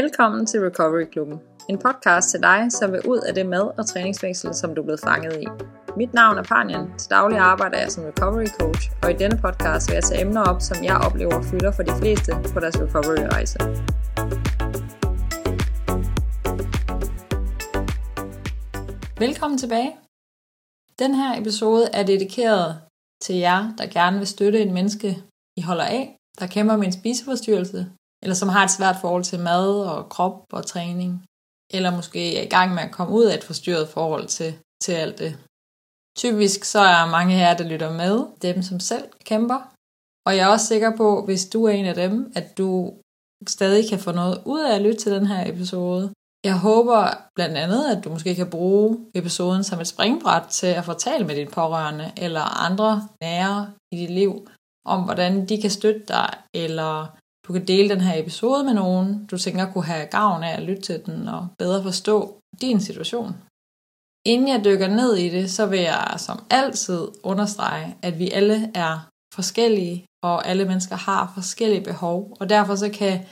Velkommen til Recovery Klubben. En podcast til dig, som vil ud af det mad- og træningsfængsel, som du er blevet fanget i. Mit navn er Panjan. Til daglig arbejder jeg som recovery coach, og i denne podcast vil jeg tage emner op, som jeg oplever fylder for de fleste på deres recovery-rejse. Velkommen tilbage. Den her episode er dedikeret til jer, der gerne vil støtte en menneske, I holder af, der kæmper med en spiseforstyrrelse, eller som har et svært forhold til mad og krop og træning, eller måske er i gang med at komme ud af et forstyrret forhold til, til alt det. Typisk så er mange her, der lytter med, dem som selv kæmper, og jeg er også sikker på, hvis du er en af dem, at du stadig kan få noget ud af at lytte til den her episode. Jeg håber blandt andet, at du måske kan bruge episoden som et springbræt til at fortælle med dine pårørende eller andre nære i dit liv, om hvordan de kan støtte dig, eller du kan dele den her episode med nogen, du tænker kunne have gavn af at lytte til den og bedre forstå din situation. Inden jeg dykker ned i det, så vil jeg som altid understrege, at vi alle er forskellige, og alle mennesker har forskellige behov, og derfor så kan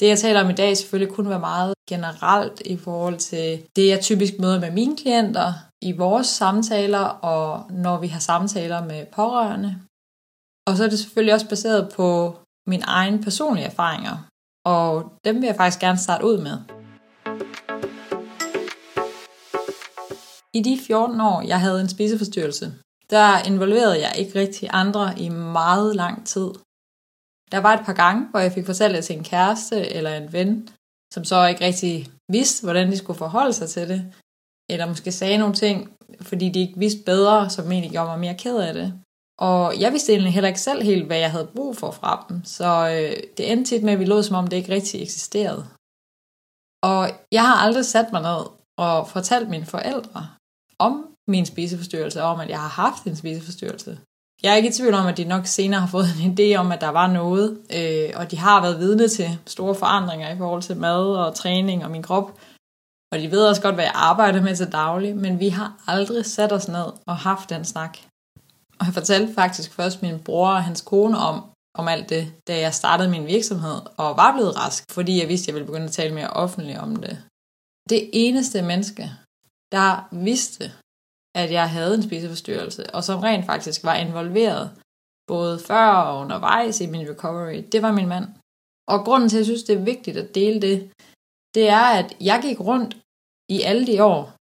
det, jeg taler om i dag, selvfølgelig kun være meget generelt i forhold til det, jeg typisk møder med mine klienter i vores samtaler, og når vi har samtaler med pårørende. Og så er det selvfølgelig også baseret på mine egne personlige erfaringer, og dem vil jeg faktisk gerne starte ud med. I de 14 år, jeg havde en spiseforstyrrelse, der involverede jeg ikke rigtig andre i meget lang tid. Der var et par gange, hvor jeg fik fortalt det til en kæreste eller en ven, som så ikke rigtig vidste, hvordan de skulle forholde sig til det, eller måske sagde nogle ting, fordi de ikke vidste bedre, som egentlig gjorde mig mere ked af det. Og jeg vidste egentlig heller ikke selv helt, hvad jeg havde brug for fra dem, så øh, det endte tit med, at vi lå som om det ikke rigtig eksisterede. Og jeg har aldrig sat mig ned og fortalt mine forældre om min spiseforstyrrelse, og om at jeg har haft en spiseforstyrrelse. Jeg er ikke i tvivl om, at de nok senere har fået en idé om, at der var noget, øh, og de har været vidne til store forandringer i forhold til mad og træning og min krop. Og de ved også godt, hvad jeg arbejder med til daglig, men vi har aldrig sat os ned og haft den snak. Og jeg fortalte faktisk først min bror og hans kone om, om alt det, da jeg startede min virksomhed og var blevet rask, fordi jeg vidste, at jeg ville begynde at tale mere offentligt om det. Det eneste menneske, der vidste, at jeg havde en spiseforstyrrelse, og som rent faktisk var involveret, både før og undervejs i min recovery, det var min mand. Og grunden til, at jeg synes, det er vigtigt at dele det, det er, at jeg gik rundt i alle de år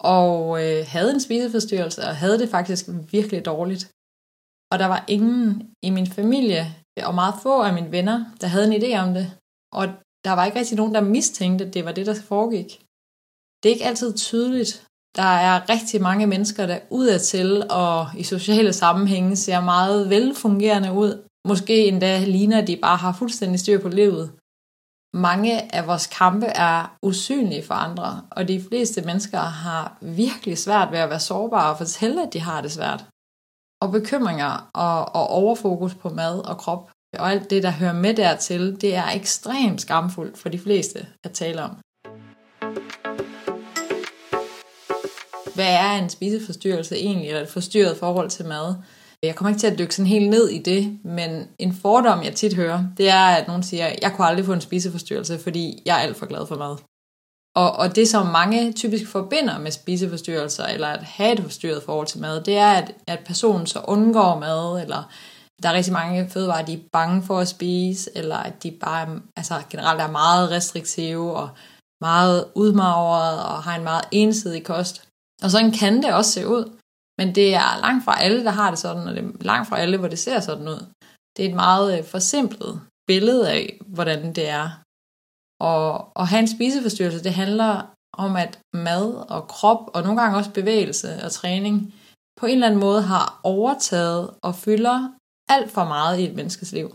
og øh, havde en spiseforstyrrelse, og havde det faktisk virkelig dårligt. Og der var ingen i min familie, og meget få af mine venner, der havde en idé om det. Og der var ikke rigtig nogen, der mistænkte, at det var det, der foregik. Det er ikke altid tydeligt. Der er rigtig mange mennesker, der udadtil og i sociale sammenhænge ser meget velfungerende ud. Måske endda ligner, at de bare har fuldstændig styr på livet mange af vores kampe er usynlige for andre, og de fleste mennesker har virkelig svært ved at være sårbare og fortælle, at de har det svært. Og bekymringer og, og overfokus på mad og krop og alt det, der hører med dertil, det er ekstremt skamfuldt for de fleste at tale om. Hvad er en spiseforstyrrelse egentlig, eller et forstyrret forhold til mad? Jeg kommer ikke til at dykke sådan helt ned i det, men en fordom, jeg tit hører, det er, at nogen siger, at jeg kunne aldrig få en spiseforstyrrelse, fordi jeg er alt for glad for mad. Og, og det, som mange typisk forbinder med spiseforstyrrelser, eller at have et forstyrret forhold til mad, det er, at, at personen så undgår mad, eller der er rigtig mange fødevarer, de er bange for at spise, eller at de bare altså generelt er meget restriktive, og meget udmagret, og har en meget ensidig kost. Og sådan kan det også se ud. Men det er langt fra alle, der har det sådan, og det er langt fra alle, hvor det ser sådan ud. Det er et meget øh, forsimplet billede af, hvordan det er. Og at have en spiseforstyrrelse, det handler om, at mad og krop, og nogle gange også bevægelse og træning, på en eller anden måde har overtaget og fylder alt for meget i et menneskes liv.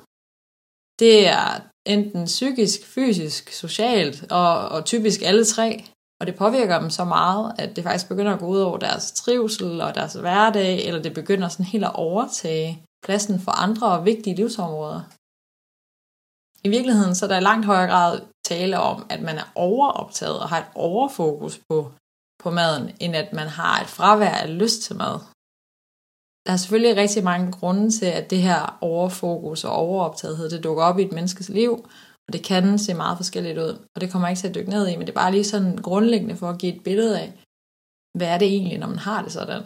Det er enten psykisk, fysisk, socialt og, og typisk alle tre. Og det påvirker dem så meget, at det faktisk begynder at gå ud over deres trivsel og deres hverdag, eller det begynder sådan helt at overtage pladsen for andre og vigtige livsområder. I virkeligheden så er der i langt højere grad tale om, at man er overoptaget og har et overfokus på, på maden, end at man har et fravær af lyst til mad. Der er selvfølgelig rigtig mange grunde til, at det her overfokus og overoptagethed, det dukker op i et menneskes liv, og det kan se meget forskelligt ud, og det kommer jeg ikke til at dykke ned i, men det er bare lige sådan grundlæggende for at give et billede af, hvad er det egentlig, når man har det sådan.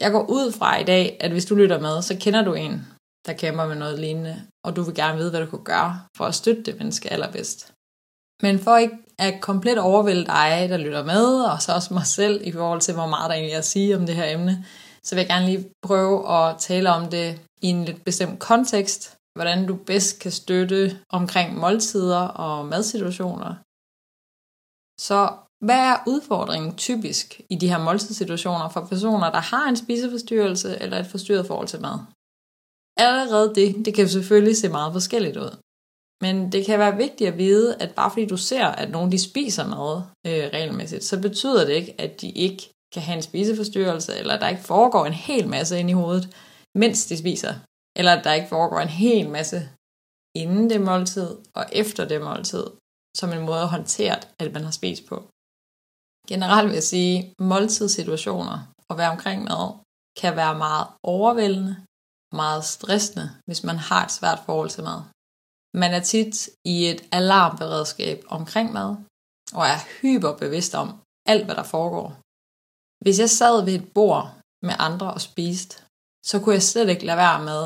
Jeg går ud fra i dag, at hvis du lytter med, så kender du en, der kæmper med noget lignende, og du vil gerne vide, hvad du kunne gøre for at støtte det menneske allerbedst. Men for ikke at komplet overvælde dig, der lytter med, og så også mig selv i forhold til, hvor meget der egentlig er at sige om det her emne, så vil jeg gerne lige prøve at tale om det i en lidt bestemt kontekst, hvordan du bedst kan støtte omkring måltider og madsituationer. Så hvad er udfordringen typisk i de her måltidssituationer for personer, der har en spiseforstyrrelse eller et forstyrret forhold til mad? Allerede det, det kan selvfølgelig se meget forskelligt ud. Men det kan være vigtigt at vide, at bare fordi du ser, at nogen de spiser mad øh, regelmæssigt, så betyder det ikke, at de ikke kan have en spiseforstyrrelse, eller at der ikke foregår en hel masse ind i hovedet, mens de spiser. Eller at der ikke foregår en hel masse inden det måltid og efter det måltid, som en måde at håndtere, at man har spist på. Generelt vil jeg sige, at måltidssituationer og være omkring mad kan være meget overvældende, meget stressende, hvis man har et svært forhold til mad. Man er tit i et alarmberedskab omkring mad, og er hyperbevidst om alt, hvad der foregår. Hvis jeg sad ved et bord med andre og spiste, så kunne jeg slet ikke lade være med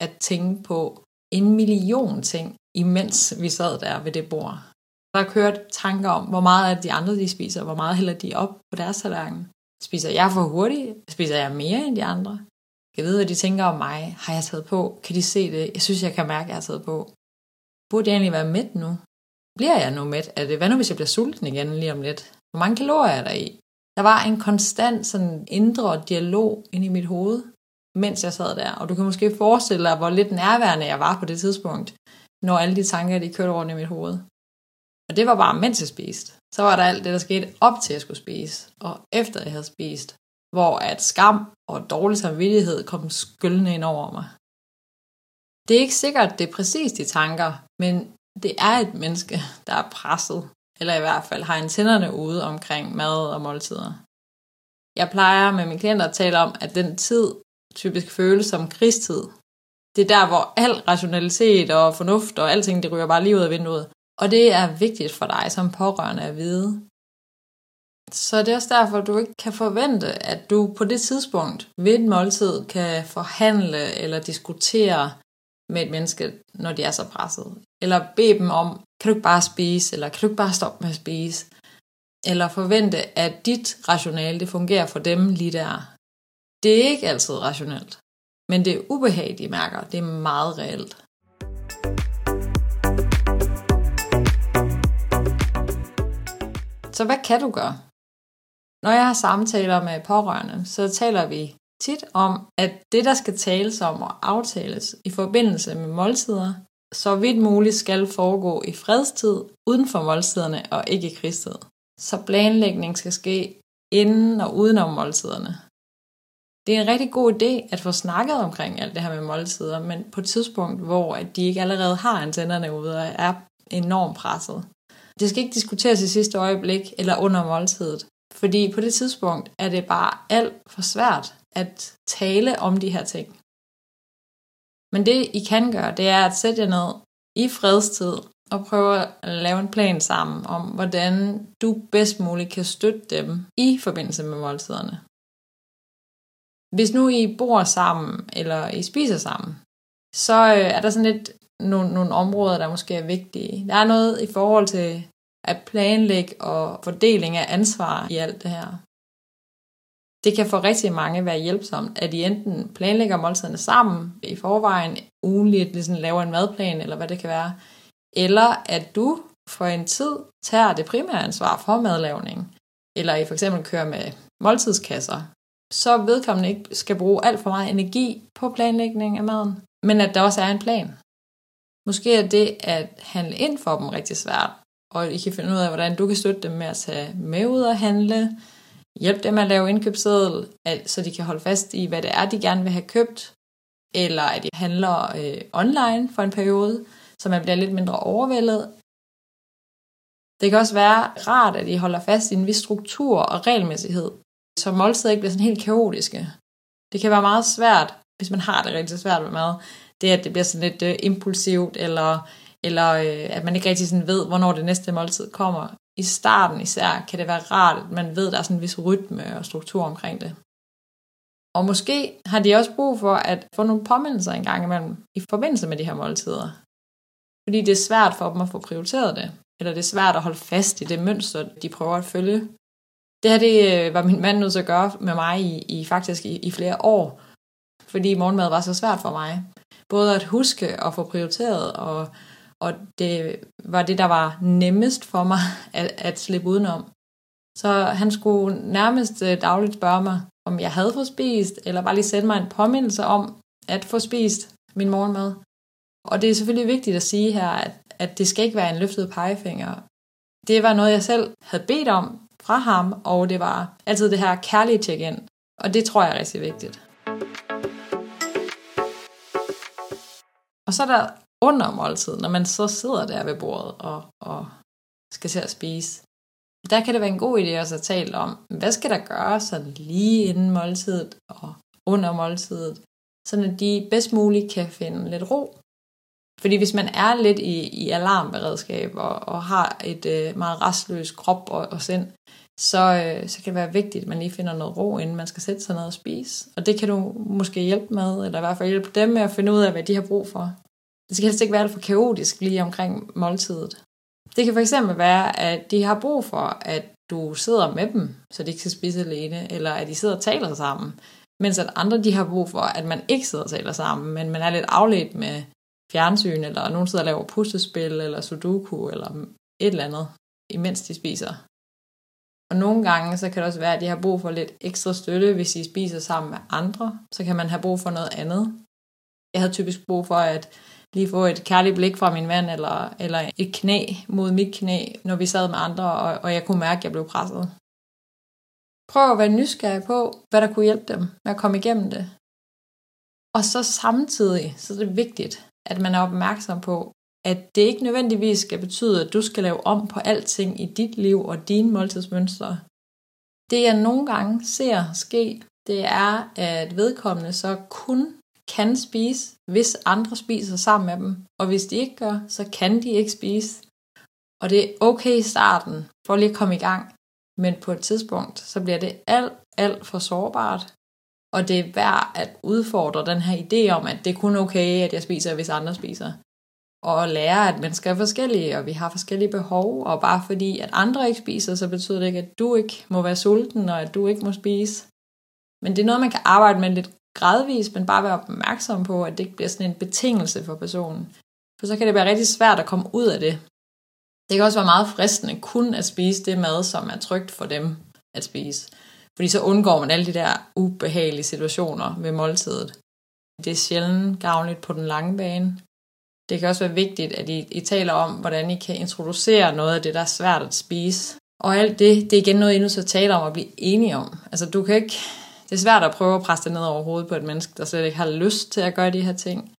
at tænke på en million ting, imens vi sad der ved det bord. Der kørt tanker om, hvor meget af de andre de spiser, hvor meget hælder de op på deres tallerken. Spiser jeg for hurtigt? Spiser jeg mere end de andre? Jeg ved, hvad de tænker om mig. Har jeg taget på? Kan de se det? Jeg synes, jeg kan mærke, at jeg har taget på. Burde jeg egentlig være mæt nu? Bliver jeg nu mæt? Er det, hvad nu, hvis jeg bliver sulten igen lige om lidt? Hvor mange kalorier er der i? Der var en konstant sådan indre dialog ind i mit hoved, mens jeg sad der. Og du kan måske forestille dig, hvor lidt nærværende jeg var på det tidspunkt, når alle de tanker, de kørte rundt i mit hoved. Og det var bare, mens jeg spiste. Så var der alt det, der skete op til, at jeg skulle spise, og efter jeg havde spist, hvor at skam og dårlig samvittighed kom skyldende ind over mig. Det er ikke sikkert, det er præcis de tanker, men det er et menneske, der er presset, eller i hvert fald har antennerne ude omkring mad og måltider. Jeg plejer med mine klienter at tale om, at den tid typisk føles som krigstid. Det er der, hvor al rationalitet og fornuft og alting, det ryger bare lige ud af vinduet. Og det er vigtigt for dig som pårørende at vide. Så det er også derfor, du ikke kan forvente, at du på det tidspunkt ved et måltid kan forhandle eller diskutere med et menneske, når de er så presset. Eller bede dem om, kan du ikke bare spise, eller kan du ikke bare stoppe med at spise? Eller forvente, at dit rationale, det fungerer for dem lige der. Det er ikke altid rationelt, men det ubehag, de mærker, det er meget reelt. Så hvad kan du gøre? Når jeg har samtaler med pårørende, så taler vi tit om, at det, der skal tales om og aftales i forbindelse med måltider, så vidt muligt skal foregå i fredstid uden for måltiderne og ikke i krigstid. Så planlægning skal ske inden og uden om måltiderne. Det er en rigtig god idé at få snakket omkring alt det her med måltider, men på et tidspunkt, hvor at de ikke allerede har antennerne ude og er enormt presset. Det skal ikke diskuteres i sidste øjeblik eller under måltidet, fordi på det tidspunkt er det bare alt for svært at tale om de her ting. Men det I kan gøre, det er at sætte jer ned i fredstid og prøve at lave en plan sammen om, hvordan du bedst muligt kan støtte dem i forbindelse med måltiderne. Hvis nu I bor sammen, eller I spiser sammen, så øh, er der sådan lidt nogle, nogle områder, der måske er vigtige. Der er noget i forhold til at planlægge og fordeling af ansvar i alt det her. Det kan for rigtig mange være hjælpsomt, at I enten planlægger måltiderne sammen i forvejen, ugenligt ligesom laver en madplan, eller hvad det kan være, eller at du for en tid tager det primære ansvar for madlavning, eller I for eksempel kører med måltidskasser, så vedkommende ikke skal bruge alt for meget energi på planlægning af maden, men at der også er en plan. Måske er det at handle ind for dem rigtig svært, og I kan finde ud af, hvordan du kan støtte dem med at tage med ud og handle, hjælpe dem at lave indkøbsseddel, så de kan holde fast i, hvad det er, de gerne vil have købt, eller at de handler øh, online for en periode, så man bliver lidt mindre overvældet. Det kan også være rart, at I holder fast i en vis struktur og regelmæssighed, så måltider ikke bliver sådan helt kaotiske. Det kan være meget svært, hvis man har det rigtig svært med mad, det, at det bliver sådan lidt øh, impulsivt, eller, eller øh, at man ikke rigtig sådan ved, hvornår det næste måltid kommer. I starten især kan det være rart, at man ved, at der er sådan en vis rytme og struktur omkring det. Og måske har de også brug for at få nogle påmindelser en gang imellem i forbindelse med de her måltider. Fordi det er svært for dem at få prioriteret det, eller det er svært at holde fast i det mønster, de prøver at følge. Det her det øh, var min mand nødt til at gøre med mig i, i faktisk i, i flere år, fordi morgenmad var så svært for mig. Både at huske og få prioriteret, og, og det var det, der var nemmest for mig at, at slippe udenom. Så han skulle nærmest øh, dagligt spørge mig, om jeg havde fået spist, eller bare lige sende mig en påmindelse om at få spist min morgenmad. Og det er selvfølgelig vigtigt at sige her, at, at det skal ikke være en løftet pegefinger. Det var noget, jeg selv havde bedt om fra ham, og det var altid det her kærlige check-in. Og det tror jeg er rigtig vigtigt. Og så er der under måltid, når man så sidder der ved bordet og, og skal til at spise, der kan det være en god idé også at tale om, hvad skal der gøres sådan lige inden måltidet og under måltidet, så at de bedst muligt kan finde lidt ro. Fordi hvis man er lidt i, i alarmberedskab og, og har et øh, meget restløs krop og, og sind, så, øh, så kan det være vigtigt, at man lige finder noget ro, inden man skal sætte sig ned og spise. Og det kan du måske hjælpe med, eller i hvert fald hjælpe dem med at finde ud af, hvad de har brug for. Det skal helst ikke være alt for kaotisk lige omkring måltidet. Det kan fx være, at de har brug for, at du sidder med dem, så de ikke skal spise alene, eller at de sidder og taler sammen, mens at andre de har brug for, at man ikke sidder og taler sammen, men man er lidt afledt med fjernsyn, eller nogen sidder og laver puslespil, eller sudoku, eller et eller andet, imens de spiser. Og nogle gange, så kan det også være, at de har brug for lidt ekstra støtte, hvis de spiser sammen med andre. Så kan man have brug for noget andet. Jeg havde typisk brug for at lige få et kærligt blik fra min mand, eller, eller et knæ mod mit knæ, når vi sad med andre, og, og jeg kunne mærke, at jeg blev presset. Prøv at være nysgerrig på, hvad der kunne hjælpe dem med at komme igennem det. Og så samtidig, så er det vigtigt, at man er opmærksom på, at det ikke nødvendigvis skal betyde, at du skal lave om på alting i dit liv og dine måltidsmønstre. Det jeg nogle gange ser ske, det er, at vedkommende så kun kan spise, hvis andre spiser sammen med dem. Og hvis de ikke gør, så kan de ikke spise. Og det er okay i starten, for lige at komme i gang. Men på et tidspunkt, så bliver det alt, alt for sårbart. Og det er værd at udfordre den her idé om, at det er kun okay, at jeg spiser, hvis andre spiser. Og lære, at mennesker er forskellige, og vi har forskellige behov. Og bare fordi, at andre ikke spiser, så betyder det ikke, at du ikke må være sulten, og at du ikke må spise. Men det er noget, man kan arbejde med lidt gradvist, men bare være opmærksom på, at det ikke bliver sådan en betingelse for personen. For så kan det være rigtig svært at komme ud af det. Det kan også være meget fristende kun at spise det mad, som er trygt for dem at spise. Fordi så undgår man alle de der ubehagelige situationer ved måltidet. Det er sjældent gavnligt på den lange bane. Det kan også være vigtigt, at I, I taler om, hvordan I kan introducere noget af det, der er svært at spise. Og alt det, det er igen noget, I nu så taler om at blive enige om. Altså du kan ikke, det er svært at prøve at presse det ned over hovedet på et menneske, der slet ikke har lyst til at gøre de her ting.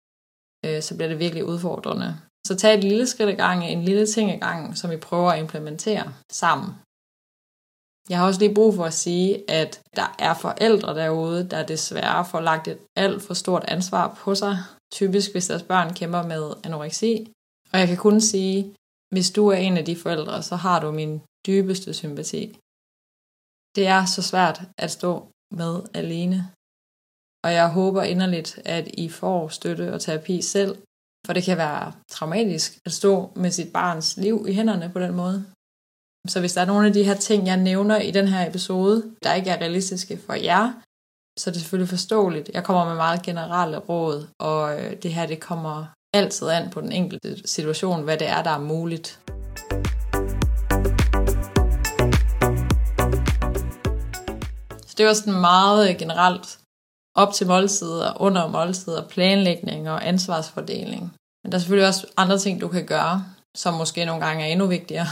Øh, så bliver det virkelig udfordrende. Så tag et lille skridt ad gangen, en lille ting ad gangen, som I prøver at implementere sammen. Jeg har også lige brug for at sige, at der er forældre derude, der desværre får lagt et alt for stort ansvar på sig, typisk hvis deres børn kæmper med anoreksi. Og jeg kan kun sige, hvis du er en af de forældre, så har du min dybeste sympati. Det er så svært at stå med alene. Og jeg håber inderligt, at I får støtte og terapi selv, for det kan være traumatisk at stå med sit barns liv i hænderne på den måde. Så hvis der er nogle af de her ting, jeg nævner i den her episode, der ikke er realistiske for jer, så er det selvfølgelig forståeligt. Jeg kommer med meget generelle råd, og øh, det her det kommer altid an på den enkelte situation, hvad det er, der er muligt. Så det var sådan meget øh, generelt op til måltider, under måltider, planlægning og ansvarsfordeling. Men der er selvfølgelig også andre ting, du kan gøre, som måske nogle gange er endnu vigtigere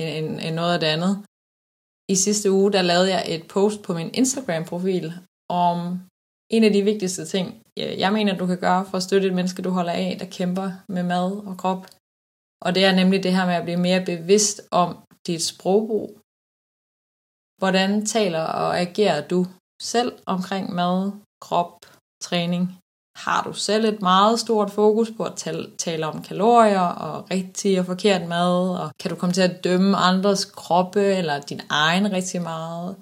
end, end noget af det andet. I sidste uge, der lavede jeg et post på min Instagram-profil om en af de vigtigste ting, jeg mener, du kan gøre for at støtte et menneske, du holder af, der kæmper med mad og krop. Og det er nemlig det her med at blive mere bevidst om dit sprogbrug. Hvordan taler og agerer du selv omkring mad, krop, træning? Har du selv et meget stort fokus på at tale, tale om kalorier og rigtig og forkert mad? Og kan du komme til at dømme andres kroppe eller din egen rigtig meget?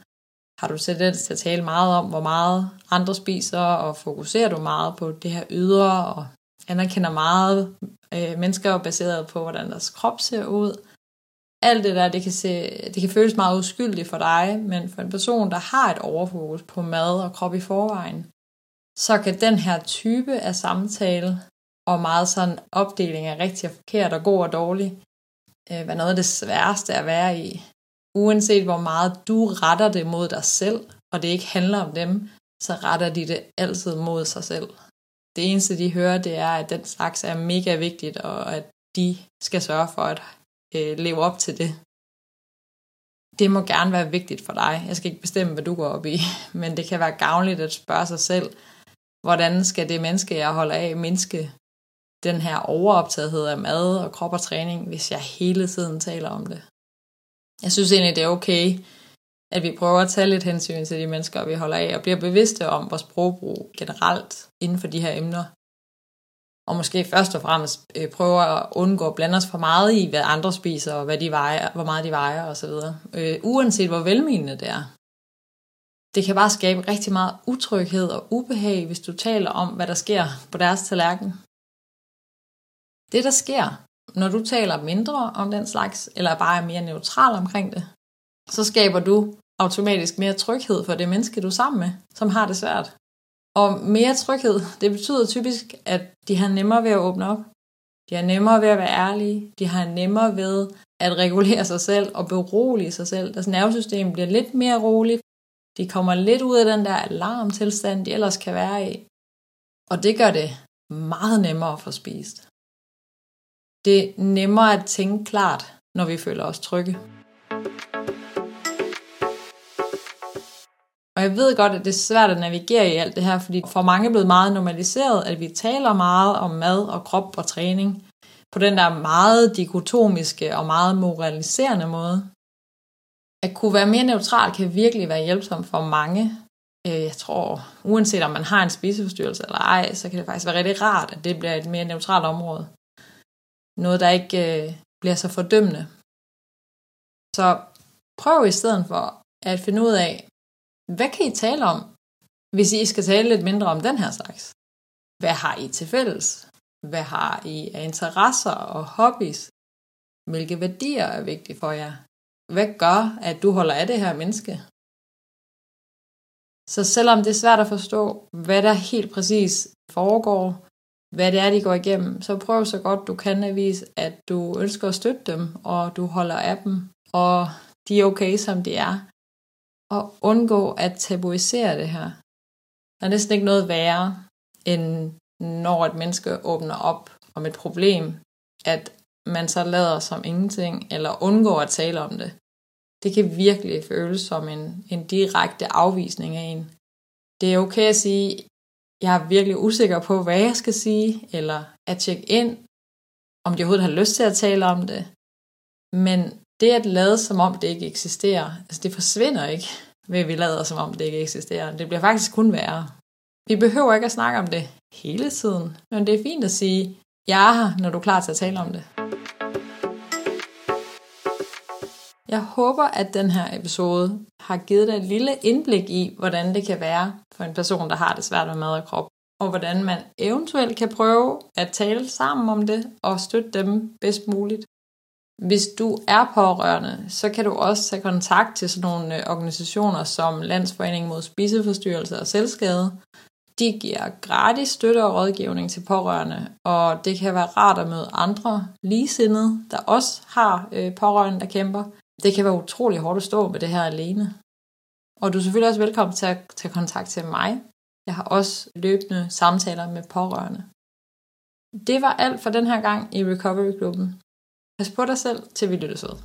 Har du tendens til at tale meget om, hvor meget andre spiser, og fokuserer du meget på det her ydre, og anerkender meget øh, mennesker baseret på, hvordan deres krop ser ud? alt det der, det kan, se, det kan føles meget uskyldigt for dig, men for en person, der har et overfokus på mad og krop i forvejen, så kan den her type af samtale og meget sådan opdeling af rigtig og forkert og god og dårlig øh, være noget af det sværeste at være i. Uanset hvor meget du retter det mod dig selv, og det ikke handler om dem, så retter de det altid mod sig selv. Det eneste, de hører, det er, at den slags er mega vigtigt, og at de skal sørge for at øh, leve op til det. Det må gerne være vigtigt for dig. Jeg skal ikke bestemme, hvad du går op i, men det kan være gavnligt at spørge sig selv, hvordan skal det menneske, jeg holder af, mindske den her overoptagethed af mad og krop og træning, hvis jeg hele tiden taler om det. Jeg synes egentlig, det er okay, at vi prøver at tage lidt hensyn til de mennesker, vi holder af, og bliver bevidste om vores sprogbrug generelt inden for de her emner og måske først og fremmest øh, prøver at undgå at blande os for meget i, hvad andre spiser, og hvad de vejer, hvor meget de vejer osv. Øh, uanset hvor velmenende det er. Det kan bare skabe rigtig meget utryghed og ubehag, hvis du taler om, hvad der sker på deres tallerken. Det, der sker, når du taler mindre om den slags, eller bare er mere neutral omkring det, så skaber du automatisk mere tryghed for det menneske, du er sammen med, som har det svært. Og mere tryghed, det betyder typisk, at de har nemmere ved at åbne op. De har nemmere ved at være ærlige. De har nemmere ved at regulere sig selv og berolige sig selv. Deres nervesystem bliver lidt mere roligt. De kommer lidt ud af den der alarmtilstand, de ellers kan være i. Og det gør det meget nemmere at få spist. Det er nemmere at tænke klart, når vi føler os trygge. Og jeg ved godt, at det er svært at navigere i alt det her, fordi for mange er blevet meget normaliseret, at vi taler meget om mad og krop og træning på den der meget dikotomiske og meget moraliserende måde. At kunne være mere neutral kan virkelig være hjælpsom for mange. Øh, jeg tror, uanset om man har en spiseforstyrrelse eller ej, så kan det faktisk være rigtig rart, at det bliver et mere neutralt område. Noget, der ikke øh, bliver så fordømmende. Så prøv i stedet for at finde ud af, hvad kan I tale om, hvis I skal tale lidt mindre om den her slags? Hvad har I til fælles? Hvad har I af interesser og hobbies? Hvilke værdier er vigtige for jer? Hvad gør, at du holder af det her menneske? Så selvom det er svært at forstå, hvad der helt præcis foregår, hvad det er, de går igennem, så prøv så godt du kan at vise, at du ønsker at støtte dem, og du holder af dem, og de er okay, som de er Og undgå at tabuisere det her. Der er næsten ikke noget værre, end når et menneske åbner op om et problem, at man så lader som ingenting, eller undgår at tale om det. Det kan virkelig føles som en, en direkte afvisning af en. Det er okay at sige, jeg er virkelig usikker på, hvad jeg skal sige, eller at tjekke ind, om de overhovedet har lyst til at tale om det. Men det at lade som om det ikke eksisterer, altså det forsvinder ikke, ved at vi lader som om det ikke eksisterer. Det bliver faktisk kun værre. Vi behøver ikke at snakke om det hele tiden, men det er fint at sige, jeg er her, når du er klar til at tale om det. Jeg håber, at den her episode har givet dig et lille indblik i, hvordan det kan være for en person, der har det svært med mad og krop, og hvordan man eventuelt kan prøve at tale sammen om det og støtte dem bedst muligt. Hvis du er pårørende, så kan du også tage kontakt til sådan nogle øh, organisationer som Landsforeningen mod spiseforstyrrelser og selvskade. De giver gratis støtte og rådgivning til pårørende, og det kan være rart at møde andre ligesindede, der også har øh, pårørende, der kæmper. Det kan være utrolig hårdt at stå med det her alene. Og du er selvfølgelig også velkommen til at tage kontakt til mig. Jeg har også løbende samtaler med pårørende. Det var alt for den her gang i Recovery Klubben. Pas på dig selv, til vi lyttes ved.